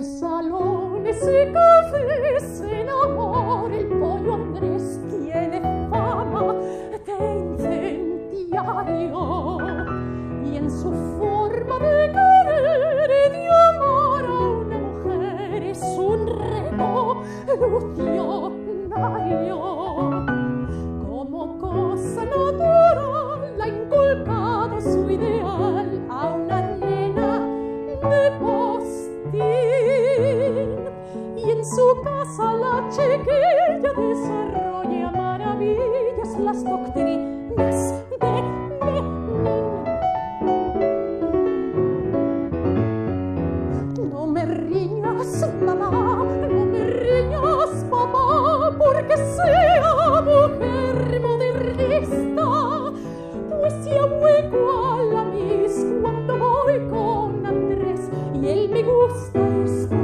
por salones y cafés se enamora el pollo Andrés tiene fama de incendiario. Y en su forma de querer y de amar a una mujer es un revolucionario como su casa la chiquilla desarrolla maravillas las doctrinas de No me riñas, mamá, no me riñas, papá, porque sea mujer modernista, pues si hueco a la mis cuando voy con Andrés y él me gusta es porque es comunista.